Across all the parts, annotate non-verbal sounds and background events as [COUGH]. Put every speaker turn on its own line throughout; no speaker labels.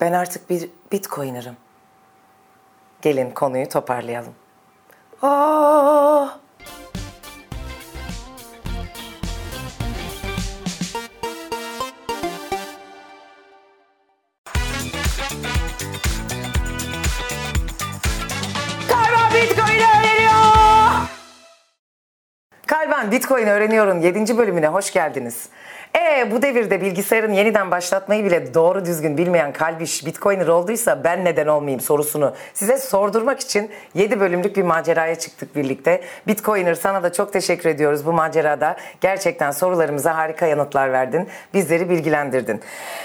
Ben artık bir bitcoiner'ım. Gelin konuyu toparlayalım. Aa! Kalben Bitcoin öğreniyor. Kalben Bitcoin öğreniyor'un 7. bölümüne hoş geldiniz. E bu devirde bilgisayarın yeniden başlatmayı bile doğru düzgün bilmeyen kalbiş Bitcoiner olduysa ben neden olmayayım sorusunu size sordurmak için 7 bölümlük bir maceraya çıktık birlikte. Bitcoiner sana da çok teşekkür ediyoruz bu macerada. Gerçekten sorularımıza harika yanıtlar verdin. Bizleri bilgilendirdin.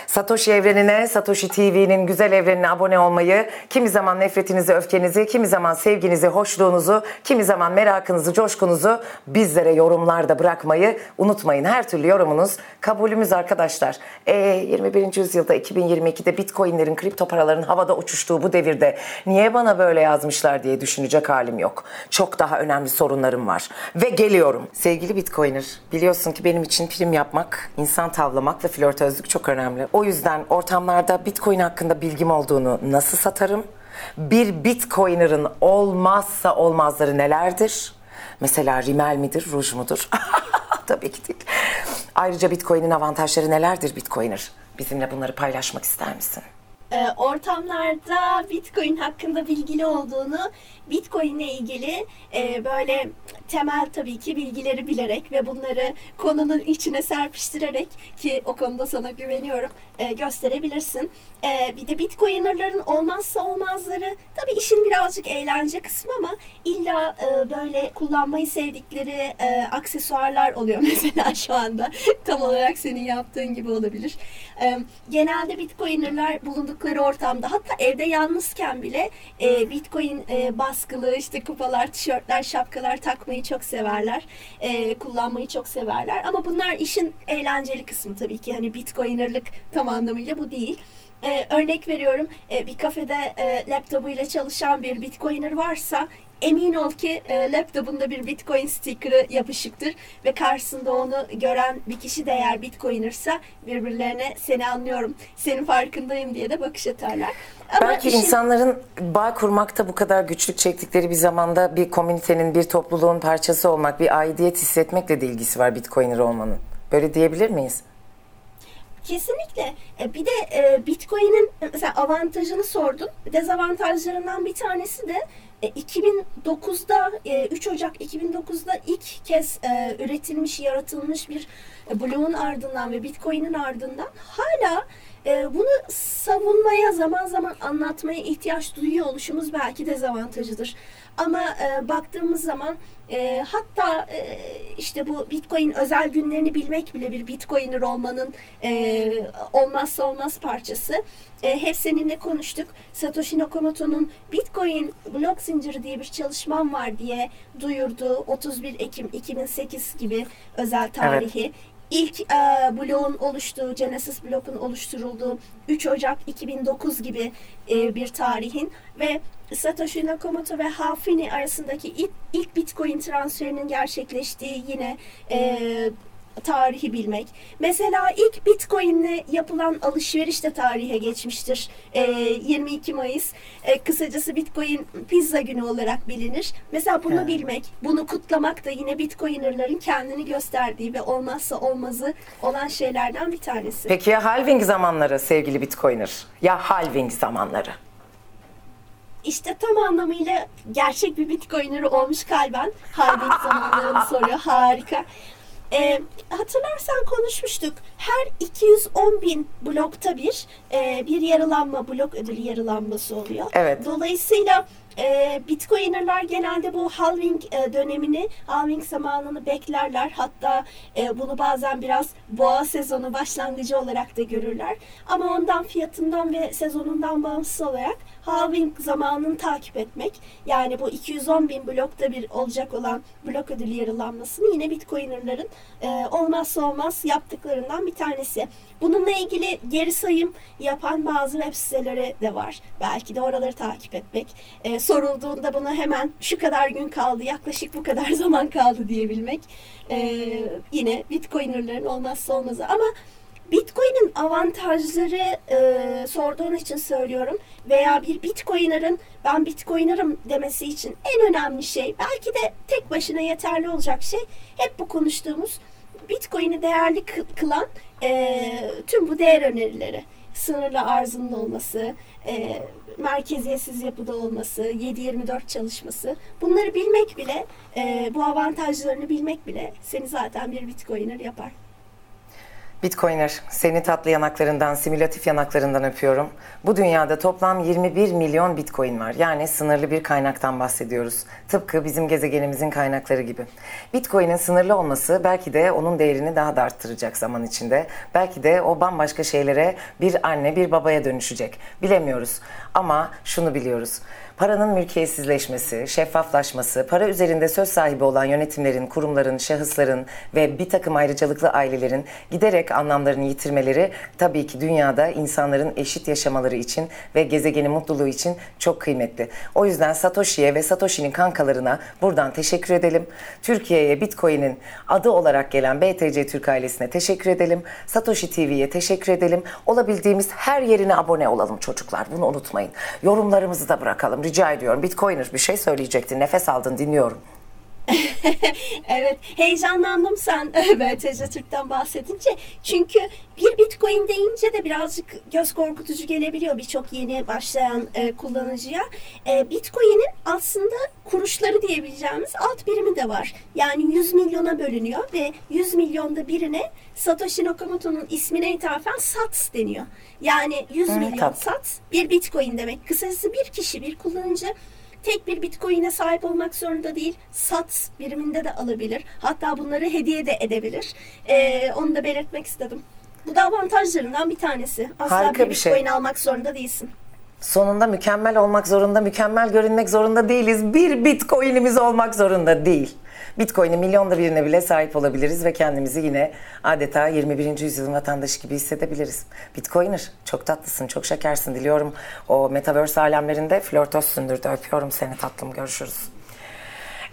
Satoshi evrenine, Satoshi TV'nin güzel evrenine abone olmayı, kimi zaman nefretinizi, öfkenizi, kimi zaman sevginizi, hoşluğunuzu, kimi zaman merakınızı, coşkunuzu bizlere yorumlarda bırakmayı unutmayın. Her türlü yorumunuz kabulümüz arkadaşlar. E, 21. yüzyılda 2022'de bitcoinlerin, kripto paraların havada uçuştuğu bu devirde niye bana böyle yazmışlar diye düşünecek halim yok. Çok daha önemli sorunlarım var. Ve geliyorum. Sevgili bitcoiner, biliyorsun ki benim için prim yapmak, insan tavlamak ve flörtözlük çok önemli. O yüzden ortamlarda bitcoin hakkında bilgim olduğunu nasıl satarım? Bir bitcoiner'ın olmazsa olmazları nelerdir? Mesela rimel midir, ruj mudur? [LAUGHS] Tabii ki değil. Ayrıca Bitcoin'in avantajları nelerdir Bitcoiner? Bizimle bunları paylaşmak ister misin?
e, ortamlarda Bitcoin hakkında bilgili olduğunu, Bitcoin ile ilgili e, böyle temel tabii ki bilgileri bilerek ve bunları konunun içine serpiştirerek ki o konuda sana güveniyorum e, gösterebilirsin. E, bir de Bitcoiner'ların olmazsa olmazları tabii işin birazcık eğlence kısmı ama illa e, böyle kullanmayı sevdikleri e, aksesuarlar oluyor [LAUGHS] mesela şu anda. Tam olarak senin yaptığın gibi olabilir. E, genelde Bitcoiner'lar bulundukları ortamda hatta evde yalnızken bile e, Bitcoin e, baskılı işte kupalar, tişörtler, şapkalar takmayı çok severler. E, kullanmayı çok severler. Ama bunlar işin eğlenceli kısmı tabii ki. Hani Bitcoiner'lık tam anlamıyla bu değil. Ee, örnek veriyorum e, bir kafede e, laptopuyla çalışan bir bitcoiner varsa emin ol ki e, laptopunda bir bitcoin sticker'ı yapışıktır ve karşısında onu gören bir kişi de eğer bitcoinersa birbirlerine seni anlıyorum, senin farkındayım diye de bakış atarlar. Ama
Belki
işin-
insanların bağ kurmakta bu kadar güçlük çektikleri bir zamanda bir komünitenin, bir topluluğun parçası olmak, bir aidiyet hissetmekle de ilgisi var Bitcoiner olmanın. Böyle diyebilir miyiz?
Kesinlikle. E, Bir de e, Bitcoin'in mesela avantajını sordun. Dezavantajlarından bir tanesi de e, 2009'da e, 3 Ocak 2009'da ilk kez e, üretilmiş, yaratılmış bir e, bloğun ardından ve Bitcoin'in ardından hala e, bunu savunmaya zaman zaman anlatmaya ihtiyaç duyuyor oluşumuz belki dezavantajıdır. Ama e, baktığımız zaman e, hatta e, işte bu Bitcoin özel günlerini bilmek bile bir Bitcoiner olmanın e, olmazsa olmaz parçası. E, hep seninle konuştuk. Satoshi Nakamoto'nun Bitcoin blok zinciri diye bir çalışmam var diye duyurduğu 31 Ekim 2008 gibi özel tarihi. İlk e, bloğun oluştuğu, Genesis blokun oluşturulduğu 3 Ocak 2009 gibi e, bir tarihin ve Satoshi Nakamoto ve Hafini arasındaki ilk, ilk Bitcoin transferinin gerçekleştiği yine e, tarihi bilmek. Mesela ilk Bitcoin'le yapılan alışveriş de tarihe geçmiştir. E, 22 Mayıs e, kısacası Bitcoin pizza günü olarak bilinir. Mesela bunu
Ha.
bilmek, bunu kutlamak da yine Bitcoiner'ların kendini gösterdiği ve olmazsa olmazı olan şeylerden bir tanesi.
Peki ya halving zamanları sevgili Bitcoiner? Ya halving zamanları?
İşte tam anlamıyla gerçek bir Bitcoiner olmuş kalben. Halving zamanlarını soruyor. Harika. Ee, hatırlarsan konuşmuştuk. Her 210 bin blokta bir e, bir yarılanma, blok ödülü yarılanması oluyor.
Evet.
Dolayısıyla e, Bitcoiner'lar genelde bu halving e, dönemini, halving zamanını beklerler. Hatta e, bunu bazen biraz boğa sezonu başlangıcı olarak da görürler. Ama ondan fiyatından ve sezonundan bağımsız olarak halving zamanını takip etmek yani bu 210 bin blokta bir olacak olan blok ödülü yarılanmasını yine Bitcoiner'ların e, olmazsa olmaz yaptıklarından bir tanesi. Bununla ilgili geri sayım yapan bazı web siteleri de var. Belki de oraları takip etmek. E, sorulduğunda buna hemen şu kadar gün kaldı, yaklaşık bu kadar [LAUGHS] zaman kaldı diyebilmek. E, yine Bitcoiner'ların olmazsa olmazı. Ama Bitcoin'in avantajları e, sorduğun için söylüyorum veya bir Bitcoiner'ın ben Bitcoiner'ım demesi için en önemli şey belki de tek başına yeterli olacak şey hep bu konuştuğumuz Bitcoin'i değerli kılan e, tüm bu değer önerileri sınırlı arzının olması, e, merkeziyetsiz yapıda olması, 7-24 çalışması bunları bilmek bile, e, bu avantajlarını bilmek bile seni zaten bir Bitcoiner yapar.
Bitcoiner, seni tatlı yanaklarından, simülatif yanaklarından öpüyorum. Bu dünyada toplam 21 milyon Bitcoin var. Yani sınırlı bir kaynaktan bahsediyoruz. Tıpkı bizim gezegenimizin kaynakları gibi. Bitcoin'in sınırlı olması belki de onun değerini daha da arttıracak zaman içinde. Belki de o bambaşka şeylere bir anne, bir babaya dönüşecek. Bilemiyoruz. Ama şunu biliyoruz. Paranın mülkiyetsizleşmesi, şeffaflaşması, para üzerinde söz sahibi olan yönetimlerin, kurumların, şahısların ve bir takım ayrıcalıklı ailelerin giderek anlamlarını yitirmeleri tabii ki dünyada insanların eşit yaşamaları için ve gezegenin mutluluğu için çok kıymetli. O yüzden Satoshi'ye ve Satoshi'nin kankalarına buradan teşekkür edelim. Türkiye'ye Bitcoin'in adı olarak gelen BTC Türk ailesine teşekkür edelim. Satoshi TV'ye teşekkür edelim. Olabildiğimiz her yerine abone olalım çocuklar. Bunu unutmayın. Yorumlarımızı da bırakalım. Rica ediyorum. Bitcoiner bir şey söyleyecektin. Nefes aldın dinliyorum. [LAUGHS]
evet heyecanlandım sen [LAUGHS] BTC Türk'ten bahsedince. Çünkü bir bitcoin deyince de birazcık göz korkutucu gelebiliyor birçok yeni başlayan e, kullanıcıya. E, bitcoin'in aslında kuruşları diyebileceğimiz alt birimi de var. Yani 100 milyona bölünüyor ve 100 milyonda birine Satoshi Nakamoto'nun ismine ithafen SATS deniyor. Yani 100 evet, milyon. SATS bir bitcoin demek. Kısacası bir kişi bir kullanıcı tek bir bitcoin'e sahip olmak zorunda değil. Sats biriminde de alabilir. Hatta bunları hediye de edebilir. Ee, onu da belirtmek istedim. Bu da avantajlarından bir tanesi. Asla Harika bir, bir şey. bitcoin şey. almak zorunda değilsin.
Sonunda mükemmel olmak zorunda, mükemmel görünmek zorunda değiliz. Bir bitcoin'imiz olmak zorunda değil. Bitcoin'in milyonda birine bile sahip olabiliriz ve kendimizi yine adeta 21. yüzyılın vatandaşı gibi hissedebiliriz. Bitcoiner çok tatlısın, çok şekersin. Diliyorum o metaverse alemlerinde flörtözsündür de öpüyorum seni tatlım. Görüşürüz.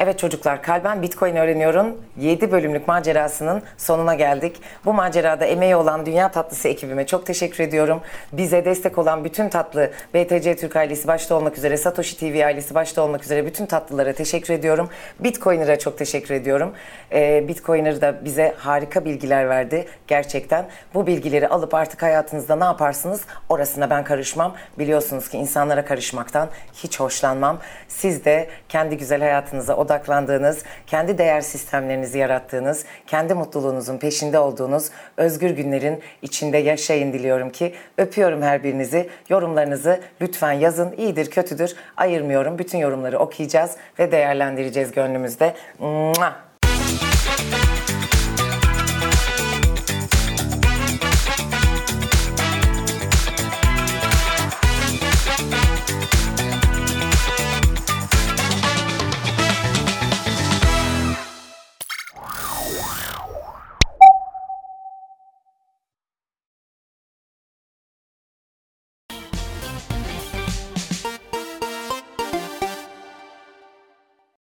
Evet çocuklar Kalben Bitcoin öğreniyorum 7 bölümlük macerasının sonuna geldik. Bu macerada emeği olan Dünya Tatlısı ekibime çok teşekkür ediyorum. Bize destek olan bütün tatlı BTC Türk ailesi başta olmak üzere Satoshi TV ailesi başta olmak üzere bütün tatlılara teşekkür ediyorum. Bitcoiner'a çok teşekkür ediyorum. Ee, Bitcoiner da bize harika bilgiler verdi gerçekten. Bu bilgileri alıp artık hayatınızda ne yaparsınız orasına ben karışmam. Biliyorsunuz ki insanlara karışmaktan hiç hoşlanmam. Siz de kendi güzel hayatınıza o odaklandığınız, kendi değer sistemlerinizi yarattığınız, kendi mutluluğunuzun peşinde olduğunuz özgür günlerin içinde yaşayın diliyorum ki. Öpüyorum her birinizi. Yorumlarınızı lütfen yazın. İyidir, kötüdür ayırmıyorum. Bütün yorumları okuyacağız ve değerlendireceğiz gönlümüzde. Mua!